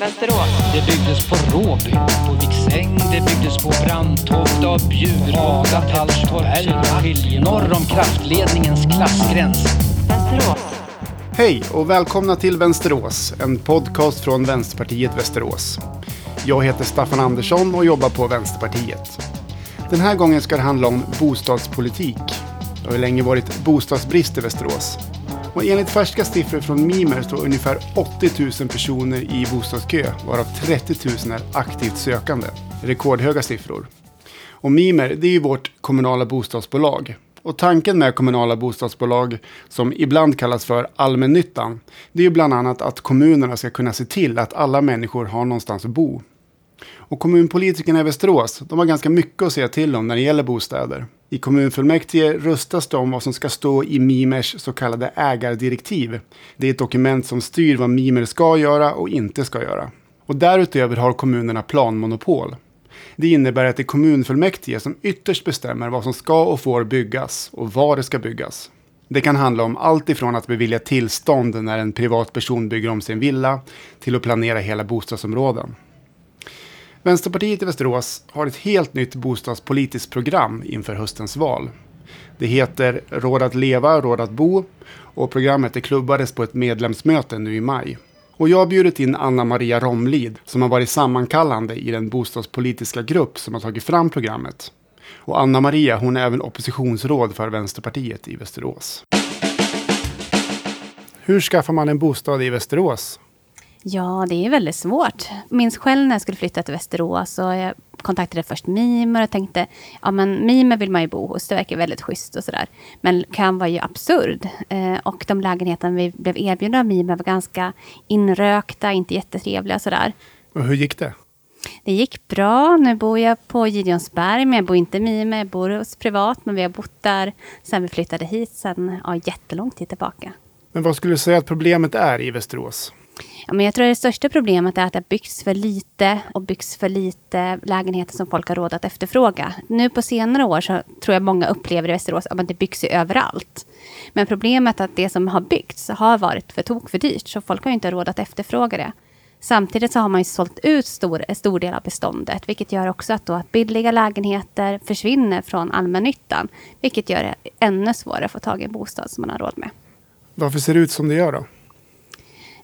Västerås. Det byggdes på Råby, på Viksäng, det byggdes på Brandtoft, av Bjurholm, Hallstorp, norr om kraftledningens klassgräns. Västerås. Hej och välkomna till Vänsterås, en podcast från Vänsterpartiet Västerås. Jag heter Staffan Andersson och jobbar på Vänsterpartiet. Den här gången ska det handla om bostadspolitik. Det har ju länge varit bostadsbrist i Västerås. Och enligt färska siffror från Mimer står ungefär 80 000 personer i bostadskö, varav 30 000 är aktivt sökande. Rekordhöga siffror. Och Mimer, det är ju vårt kommunala bostadsbolag. Och tanken med kommunala bostadsbolag, som ibland kallas för allmännyttan, det är ju bland annat att kommunerna ska kunna se till att alla människor har någonstans att bo. Och kommunpolitikerna i Västerås, de har ganska mycket att säga till om när det gäller bostäder. I kommunfullmäktige röstas det om vad som ska stå i Mimers så kallade ägardirektiv. Det är ett dokument som styr vad Mimer ska göra och inte ska göra. Och därutöver har kommunerna planmonopol. Det innebär att det är kommunfullmäktige som ytterst bestämmer vad som ska och får byggas och var det ska byggas. Det kan handla om allt ifrån att bevilja tillstånd när en privatperson bygger om sin villa till att planera hela bostadsområden. Vänsterpartiet i Västerås har ett helt nytt bostadspolitiskt program inför höstens val. Det heter Råd att leva, råd att bo och programmet klubbades på ett medlemsmöte nu i maj. Och jag har bjudit in Anna Maria Romlid som har varit sammankallande i den bostadspolitiska grupp som har tagit fram programmet. Och Anna Maria hon är även oppositionsråd för Vänsterpartiet i Västerås. Hur skaffar man en bostad i Västerås? Ja, det är väldigt svårt. Minns själv när jag skulle flytta till Västerås och jag kontaktade först Mimer och tänkte, ja men Mimer vill man ju bo hos, det verkar väldigt schysst och sådär. Men kan vara ju absurd. Eh, och de lägenheter vi blev erbjudna av Mimer var ganska inrökta, inte jättetrevliga och sådär. Och hur gick det? Det gick bra. Nu bor jag på Gideonsberg, men jag bor inte i Mimer. Jag bor hos privat, men vi har bott där sen vi flyttade hit, sen ja, jättelång tid tillbaka. Men vad skulle du säga att problemet är i Västerås? Ja, men jag tror att det största problemet är att det byggs för lite och byggs för lite lägenheter som folk har råd att efterfråga. Nu på senare år så tror jag många upplever i Västerås att det byggs ju överallt. Men problemet är att det som har byggts har varit för tok för dyrt, så folk har inte råd att efterfråga det. Samtidigt så har man ju sålt ut stor, en stor del av beståndet, vilket gör också att, då att billiga lägenheter försvinner från allmännyttan, vilket gör det ännu svårare att få tag i en bostad som man har råd med. Varför ser det ut som det gör då?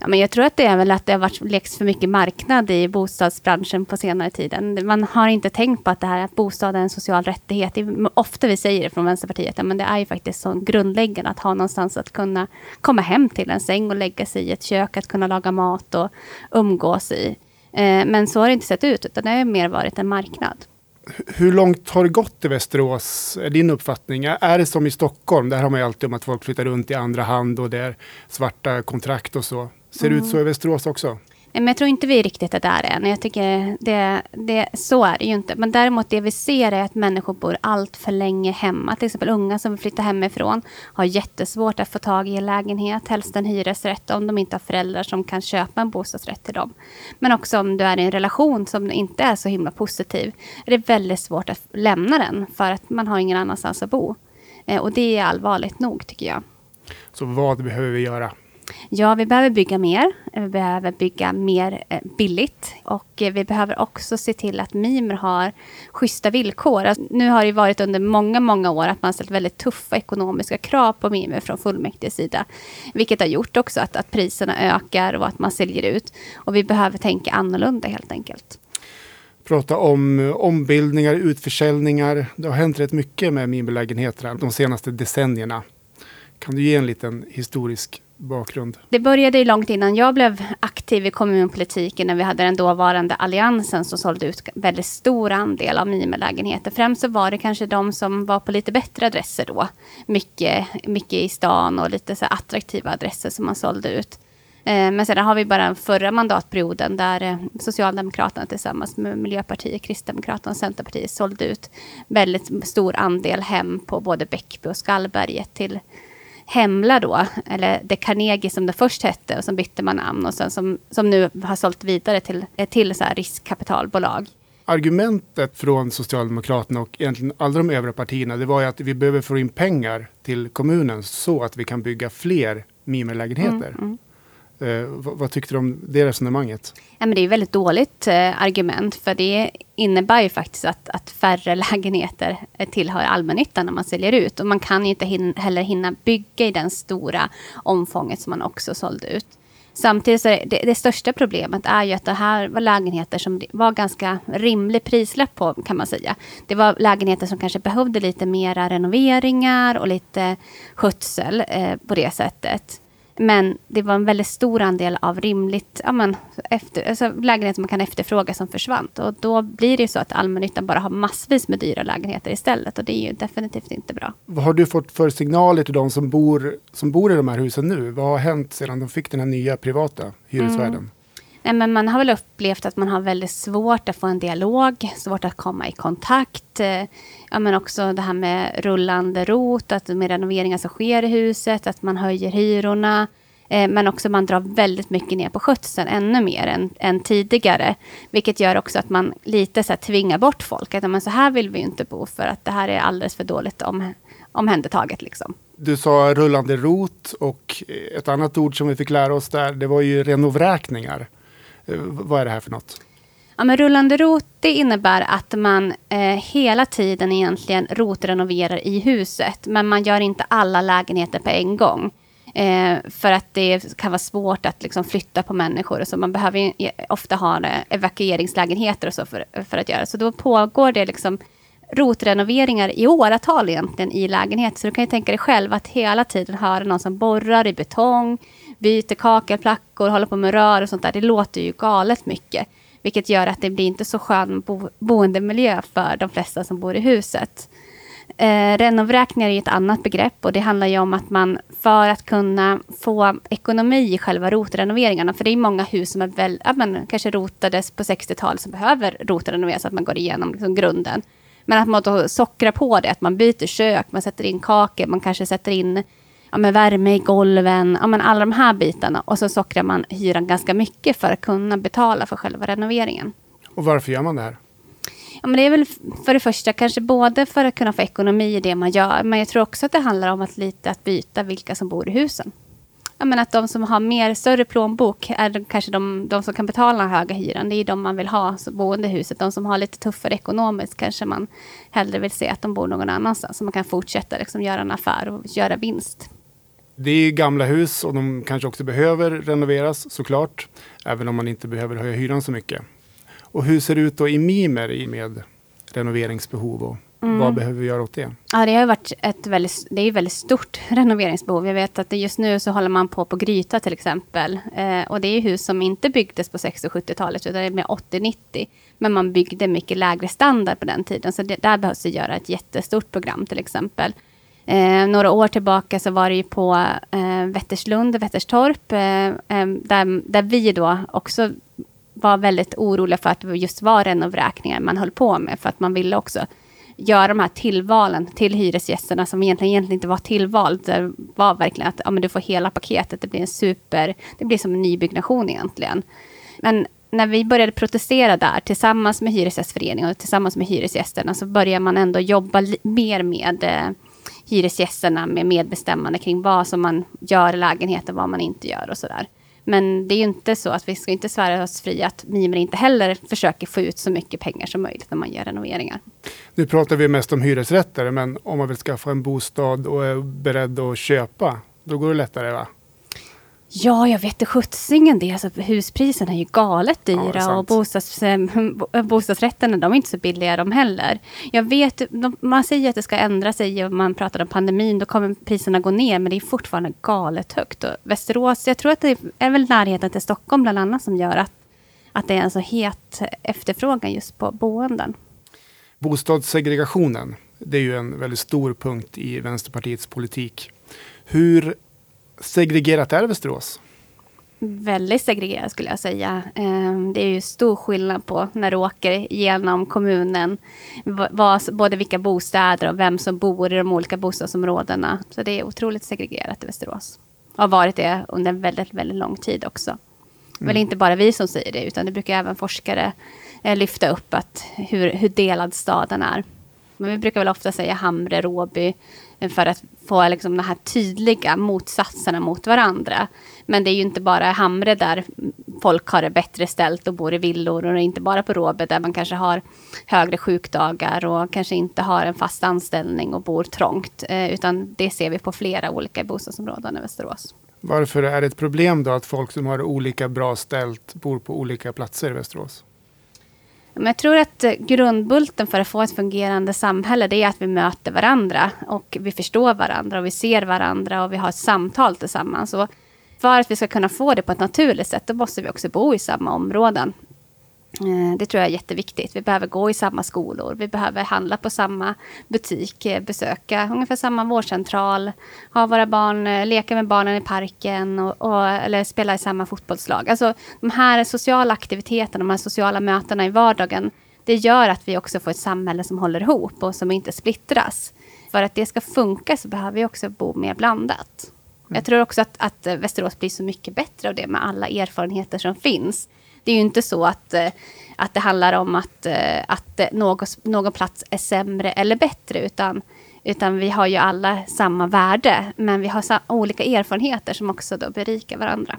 Ja, men jag tror att det är väl att det har varit läggs för mycket marknad i bostadsbranschen på senare tiden. Man har inte tänkt på att det här att bostad är en social rättighet. Det är ofta vi säger det från Vänsterpartiet, men det är ju faktiskt så grundläggande att ha någonstans att kunna komma hem till en säng och lägga sig i ett kök, att kunna laga mat och umgås i. Eh, men så har det inte sett ut, utan det har mer varit en marknad. Hur långt har det gått i Västerås? Är din uppfattning? Är det som i Stockholm? Där har man ju alltid om att folk flyttar runt i andra hand och det är svarta kontrakt och så. Ser det ut så i Västerås också? Men jag tror inte vi riktigt är där än. Jag tycker det, det, så är det ju inte. Men däremot det vi ser är att människor bor allt för länge hemma. Till exempel unga som flyttar hemifrån har jättesvårt att få tag i en lägenhet, helst en hyresrätt om de inte har föräldrar som kan köpa en bostadsrätt till dem. Men också om du är i en relation som inte är så himla positiv är det väldigt svårt att lämna den för att man har ingen annanstans att bo. Eh, och det är allvarligt nog tycker jag. Så vad behöver vi göra? Ja, vi behöver bygga mer. Vi behöver bygga mer eh, billigt. Och eh, vi behöver också se till att Mimer har schyssta villkor. Alltså, nu har det varit under många, många år att man ställt väldigt tuffa ekonomiska krav på Mimer från fullmäktiges sida. Vilket har gjort också att, att priserna ökar och att man säljer ut. Och vi behöver tänka annorlunda helt enkelt prata om eh, ombildningar, utförsäljningar. Det har hänt rätt mycket med Mimerlägenheterna de senaste decennierna. Kan du ge en liten historisk bakgrund? Det började ju långt innan jag blev aktiv i kommunpolitiken när vi hade den dåvarande alliansen som sålde ut väldigt stor andel av Mimelägenheter. Främst så var det kanske de som var på lite bättre adresser då. Mycket, mycket i stan och lite så attraktiva adresser som man sålde ut. Eh, men sedan har vi bara den förra mandatperioden där eh, Socialdemokraterna tillsammans med Miljöpartiet, Kristdemokraterna och Centerpartiet sålde ut väldigt stor andel hem på både Bäckby och Skallberget till Hemla då, eller det Carnegie som det först hette och som bytte man namn och sen som, som nu har sålt vidare till, till så riskkapitalbolag. Argumentet från Socialdemokraterna och egentligen alla de övriga partierna det var ju att vi behöver få in pengar till kommunen så att vi kan bygga fler Mimerlägenheter. Mm, Eh, vad, vad, tyckte du om det resonemanget? Ja, men det är ett väldigt dåligt eh, argument, för det innebär ju faktiskt att, att färre lägenheter eh, tillhör allmännyttan när man säljer ut. Och man kan ju inte hin heller hinna bygga i den stora omfånget som man också sålde ut. Samtidigt så är det, det, största problemet är ju att det här var lägenheter som var ganska rimlig prislapp på kan man säga. Det var lägenheter som kanske behövde lite mera renoveringar och lite skötsel eh, på det sättet. Men det var en väldigt stor andel av rimligt, ja, men, efter, alltså, lägenheter som man kan efterfråga som försvann. Och då blir det ju så att allmännyttan bara har massvis med dyra lägenheter istället. Och det är ju definitivt inte bra. Vad har du fått för signaler till de som bor, som bor i de här husen nu? Vad har hänt sedan de fick den här nya privata hyresvärden? Mm. Nej, men man har väl upplevt att man har väldigt svårt att få en dialog, svårt att komma i kontakt. Eh, ja, men också det här med rullande rot, att med renoveringar som sker i huset, att man höjer hyrorna. Eh, men också man drar väldigt mycket ner på skötseln, ännu mer än, än tidigare. Vilket gör också att man lite så här tvingar bort folk. Att men så här vill vi inte bo, för att det här är alldeles för dåligt om, omhändertaget. Liksom. Du sa rullande rot och ett annat ord som vi fick lära oss där, det var ju renovräkningar. Eh, vad är det här för något? Ja, men rullande rot det innebär att man eh, hela tiden egentligen rotrenoverar i huset. Men man gör inte alla lägenheter på en gång. Eh, för att det kan vara svårt att liksom, flytta på människor. Så man behöver e, ofta ha eh, evakueringslägenheter och så för, för att göra. Så då pågår det liksom rotrenoveringar i åratal egentligen i lägenheter. Så du kan ju tänka dig själv att hela tiden höra någon som borrar i betong, byter kakelplackor, håller på med rör och sånt där. Det låter ju galet mycket. Vilket gör att det blir inte så skön bo boendemiljö för de flesta som bor i huset. Eh, renovräkningar är ett annat begrepp och det handlar ju om att man för att kunna få ekonomi i själva rotrenoveringarna, för det är många hus som är väl, ja, men, kanske rotades på 60-talet som behöver rotrenoveras, så att man går igenom liksom, grunden. Men att man då sockrar på det, att man byter kök, man sätter in kakel, man kanske sätter in ja, men värme i golven, ja, men alla de här bitarna. Och så sockrar man hyran ganska mycket för att kunna betala för själva renoveringen. Och varför gör man det här? Ja, men det är väl för det första kanske både för att kunna få ekonomi i det man gör, men jag tror också att det handlar om att lite att byta vilka som bor i husen. Ja, men att de som har mer större plånbok är kanske de, de som kan betala den höga hyran. Det är de man vill ha så boende i huset. De som har lite tuffare ekonomiskt kanske man hellre vill se att de bor någon annanstans. Så man kan fortsätta liksom göra en affär och göra vinst. Det är gamla hus och de kanske också behöver renoveras såklart. Även om man inte behöver höja hyran så mycket. Och hur ser det ut då i Mimer med renoveringsbehov och mm. vad behöver vi göra åt det? Ja, det har varit ett väldigt, det är ett väldigt stort renoveringsbehov. Jag vet att just nu så håller man på på Gryta till exempel. Eh, och det är hus som inte byggdes på 60 och 70-talet utan det är med 80-90. Men man byggde mycket lägre standard på den tiden. Så det, där behövs det göra ett jättestort program till exempel. Eh, några år tillbaka så var det ju på eh, Vätterslund, Vätterstorp, eh, eh, där, där vi då också var väldigt oroliga för att det just var renovräkningar man höll på med, för att man ville också göra de här tillvalen till hyresgästerna som egentligen, egentligen inte var tillval. Det var verkligen att ja, men du får hela paketet, det blir en super, det blir som en nybyggnation egentligen. Men när vi började protestera där tillsammans med Hyresgästföreningen och tillsammans med hyresgästerna så började man ändå jobba mer med eh, hyresgästerna med medbestämmande kring vad som man gör i lägenheten, vad man inte gör och sådär. Men det är ju inte så att vi ska inte svära oss fria att Mimer inte heller försöker få ut så mycket pengar som möjligt när man gör renoveringar. Nu pratar vi mest om hyresrätter, men om man vill skaffa en bostad och är beredd att köpa, då går det lättare va? Ja, jag vet sjuttsingen det. Alltså, huspriserna är ju galet dyra ja, och bostads, eh, bostadsrätterna de är inte så billiga de heller. Jag vet, de, man säger att det ska ändra sig och man pratar om pandemin, då kommer priserna gå ner, men det är fortfarande galet högt. Och Västerås, jag tror att det är väl närheten till Stockholm bland annat som gör att, att det är en så het efterfrågan just på boenden. Bostadssegregationen, det är ju en väldigt stor punkt i Vänsterpartiets politik. Hur segregerat är Västerås? Väldigt segregerat skulle jag säga. Ehm, det är ju stor skillnad på när du åker genom kommunen. både vilka bostäder och vem som bor i de olika bostadsområdena. Så det är otroligt segregerat i Västerås. Och har varit det under en väldigt, väldigt lång tid också. Mm. Väl inte bara vi som säger det, utan det brukar även forskare eh, lyfta upp att hur, hur delad staden är. Men vi brukar väl ofta säga Hamre, Råby, Eh, för att få liksom de här tydliga motsatserna mot varandra. Men det är ju inte bara i Hamre där folk har det bättre ställt och bor i villor och inte bara på Råbe där man kanske har högre sjukdagar och kanske inte har en fast anställning och bor trångt. Eh, utan det ser vi på flera olika bostadsområden i Västerås. Varför är det ett problem då att folk som har olika bra ställt bor på olika platser i Västerås? Men jag tror att eh, grundbulten för att få ett fungerande samhälle det är att vi möter varandra och vi förstår varandra och vi ser varandra och vi har ett samtal tillsammans. Och för att vi ska kunna få det på ett naturligt sätt då måste vi också bo i samma områden. Eh, det tror jag är jätteviktigt. Vi behöver gå i samma skolor. Vi behöver handla på samma butik, eh, besöka ungefär samma vårdcentral, ha våra barn, eh, leka med barnen i parken och, och, eller spela i samma fotbollslag. Alltså de här sociala aktiviteterna, de här sociala mötena i vardagen, det gör att vi också får ett samhälle som håller ihop och som inte splittras. För att det ska funka så behöver vi också bo mer blandat. Mm. Jag tror också att, att Västerås blir så mycket bättre av det med alla erfarenheter som finns. Det är ju inte så att, eh, att det handlar om att, eh, att något, någon plats är sämre eller bättre, utan, utan vi har ju alla samma värde, men vi har olika erfarenheter som också då berikar varandra.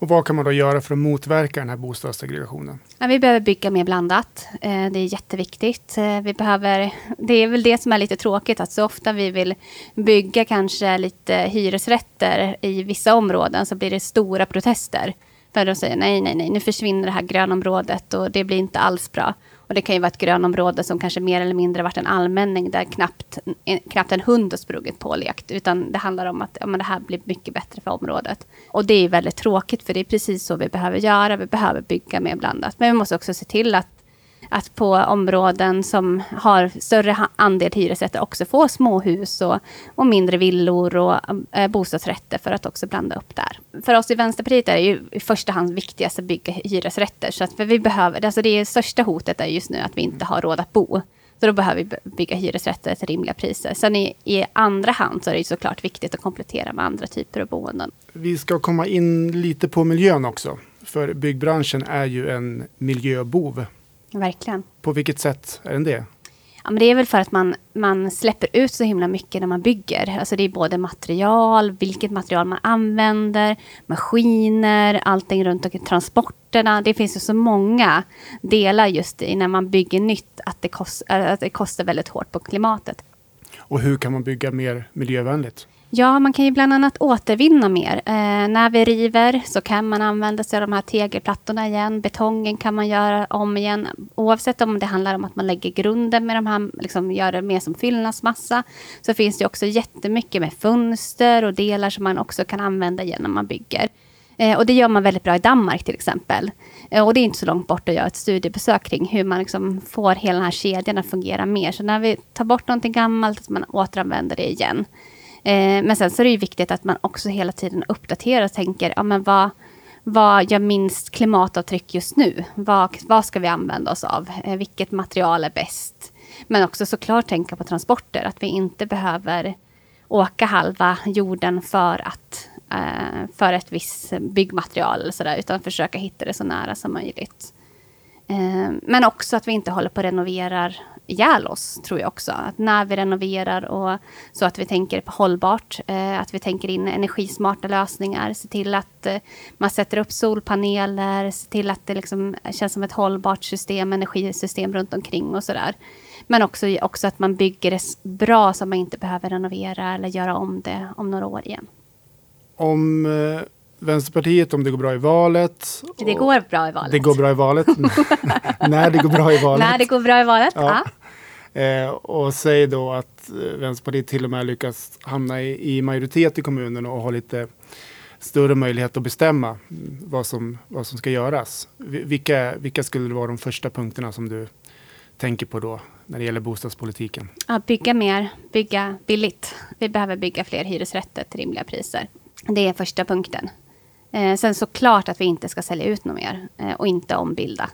Och vad kan man då göra för att motverka den här bostadssegregationen? Ja, vi behöver bygga mer blandat. Eh, det är jätteviktigt. Vi behöver, det är väl det som är lite tråkigt, att så ofta vi vill bygga kanske lite hyresrätter i vissa områden så blir det stora protester. För de säger nej, nej, nej, nu försvinner det här grönområdet och det blir inte alls bra. Och det kan ju vara ett grönområde som kanske mer eller mindre varit en allmänning där knappt, knappt en hund har sprungit på och lekt. Utan det handlar om att ja, men det här blir mycket bättre för området. Och det är väldigt tråkigt för det är precis så vi behöver göra. Vi behöver bygga mer blandat. Men vi måste också se till att att på områden som har större andel hyresrätter också få småhus och, och mindre villor och eh, bostadsrätter för att också blanda upp där. För oss i Vänsterpartiet är det ju i första hand viktigast att bygga hyresrätter. Så att vi behöver, alltså det största hotet är just nu att vi inte har råd att bo. Så då behöver vi bygga hyresrätter till rimliga priser. Sen i, i andra hand så är det såklart viktigt att komplettera med andra typer av boenden. Vi ska komma in lite på miljön också. För byggbranschen är ju en miljöbov. Verkligen. På vilket sätt är den det? Ja, men det är väl för att man, man släpper ut så himla mycket när man bygger. Alltså det är både material, vilket material man använder, maskiner, allting runt omkring transporterna. Det finns ju så många delar just i när man bygger nytt att det, kost, att det kostar väldigt hårt på klimatet. Och hur kan man bygga mer miljövänligt? Ja, man kan ju bland annat återvinna mer. Eh, när vi river så kan man använda sig av de här tegelplattorna igen. Betongen kan man göra om igen. Oavsett om det handlar om att man lägger grunden med de här, liksom gör det mer som fyllnadsmassa. Så finns det också jättemycket med fönster och delar som man också kan använda igen när man bygger. Eh, och det gör man väldigt bra i Danmark till exempel. Eh, och det är inte så långt bort att göra ett studiebesök kring hur man liksom får hela den här kedjan att fungera mer. Så när vi tar bort någonting gammalt, att man återanvänder det igen. Eh, men sen så är det ju viktigt att man också hela tiden uppdaterar och tänker, ja men vad, vad gör minst klimatavtryck just nu? Vad, vad ska vi använda oss av? Eh, vilket material är bäst? Men också såklart tänka på transporter, att vi inte behöver åka halva jorden för att eh, för ett visst byggmaterial eller sådär, utan försöka hitta det så nära som möjligt. Eh, men också att vi inte håller på och renoverar ihjäl oss, tror jag också. Att när vi renoverar och så att vi tänker på hållbart, eh, att vi tänker in energismarta lösningar, se till att eh, man sätter upp solpaneler, se till att det liksom känns som ett hållbart system, energisystem runt omkring och sådär. Men också, också att man bygger det bra så man inte behöver renovera eller göra om det om några år igen. Om eh, Vänsterpartiet om det går bra i valet. Det går bra i valet. Det går bra i valet. När det går bra i valet. När det går bra i valet, ja. ja. Eh, och säg då att eh, Vänsterpartiet till och med lyckas hamna i, i majoritet i kommunen och ha lite större möjlighet att bestämma vad som, vad som ska göras. Vilka, vilka skulle vara de första punkterna som du tänker på då när det gäller bostadspolitiken? Ja, bygga mer, bygga billigt. Vi behöver bygga fler hyresrätter till rimliga priser. Det är första punkten. Eh, sen såklart att vi inte ska sälja ut något mer eh, och inte ombilda.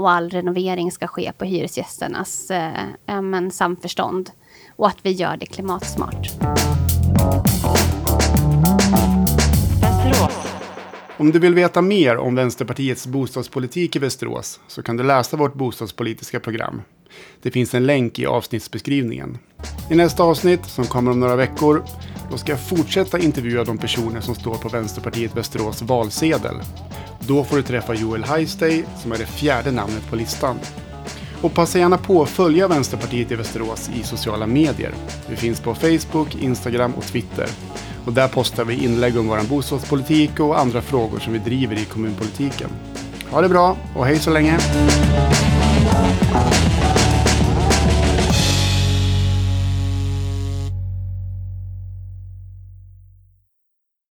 Och all renovering ska ske på hyresgästernas eh, men, samförstånd. Och att vi gör det klimatsmart. Om du vill veta mer om Vänsterpartiets bostadspolitik i Västerås så kan du läsa vårt bostadspolitiska program. Det finns en länk i avsnittsbeskrivningen. I nästa avsnitt, som kommer om några veckor, då ska jag fortsätta intervjua de personer som står på Vänsterpartiet Västerås valsedel. Då får du träffa Joel Heistey, som är det fjärde namnet på listan. Och passa gärna på att följa Vänsterpartiet i Västerås i sociala medier. Vi finns på Facebook, Instagram och Twitter. Och där postar vi inlägg om vår bostadspolitik och andra frågor som vi driver i kommunpolitiken. Ha det bra och hej så länge!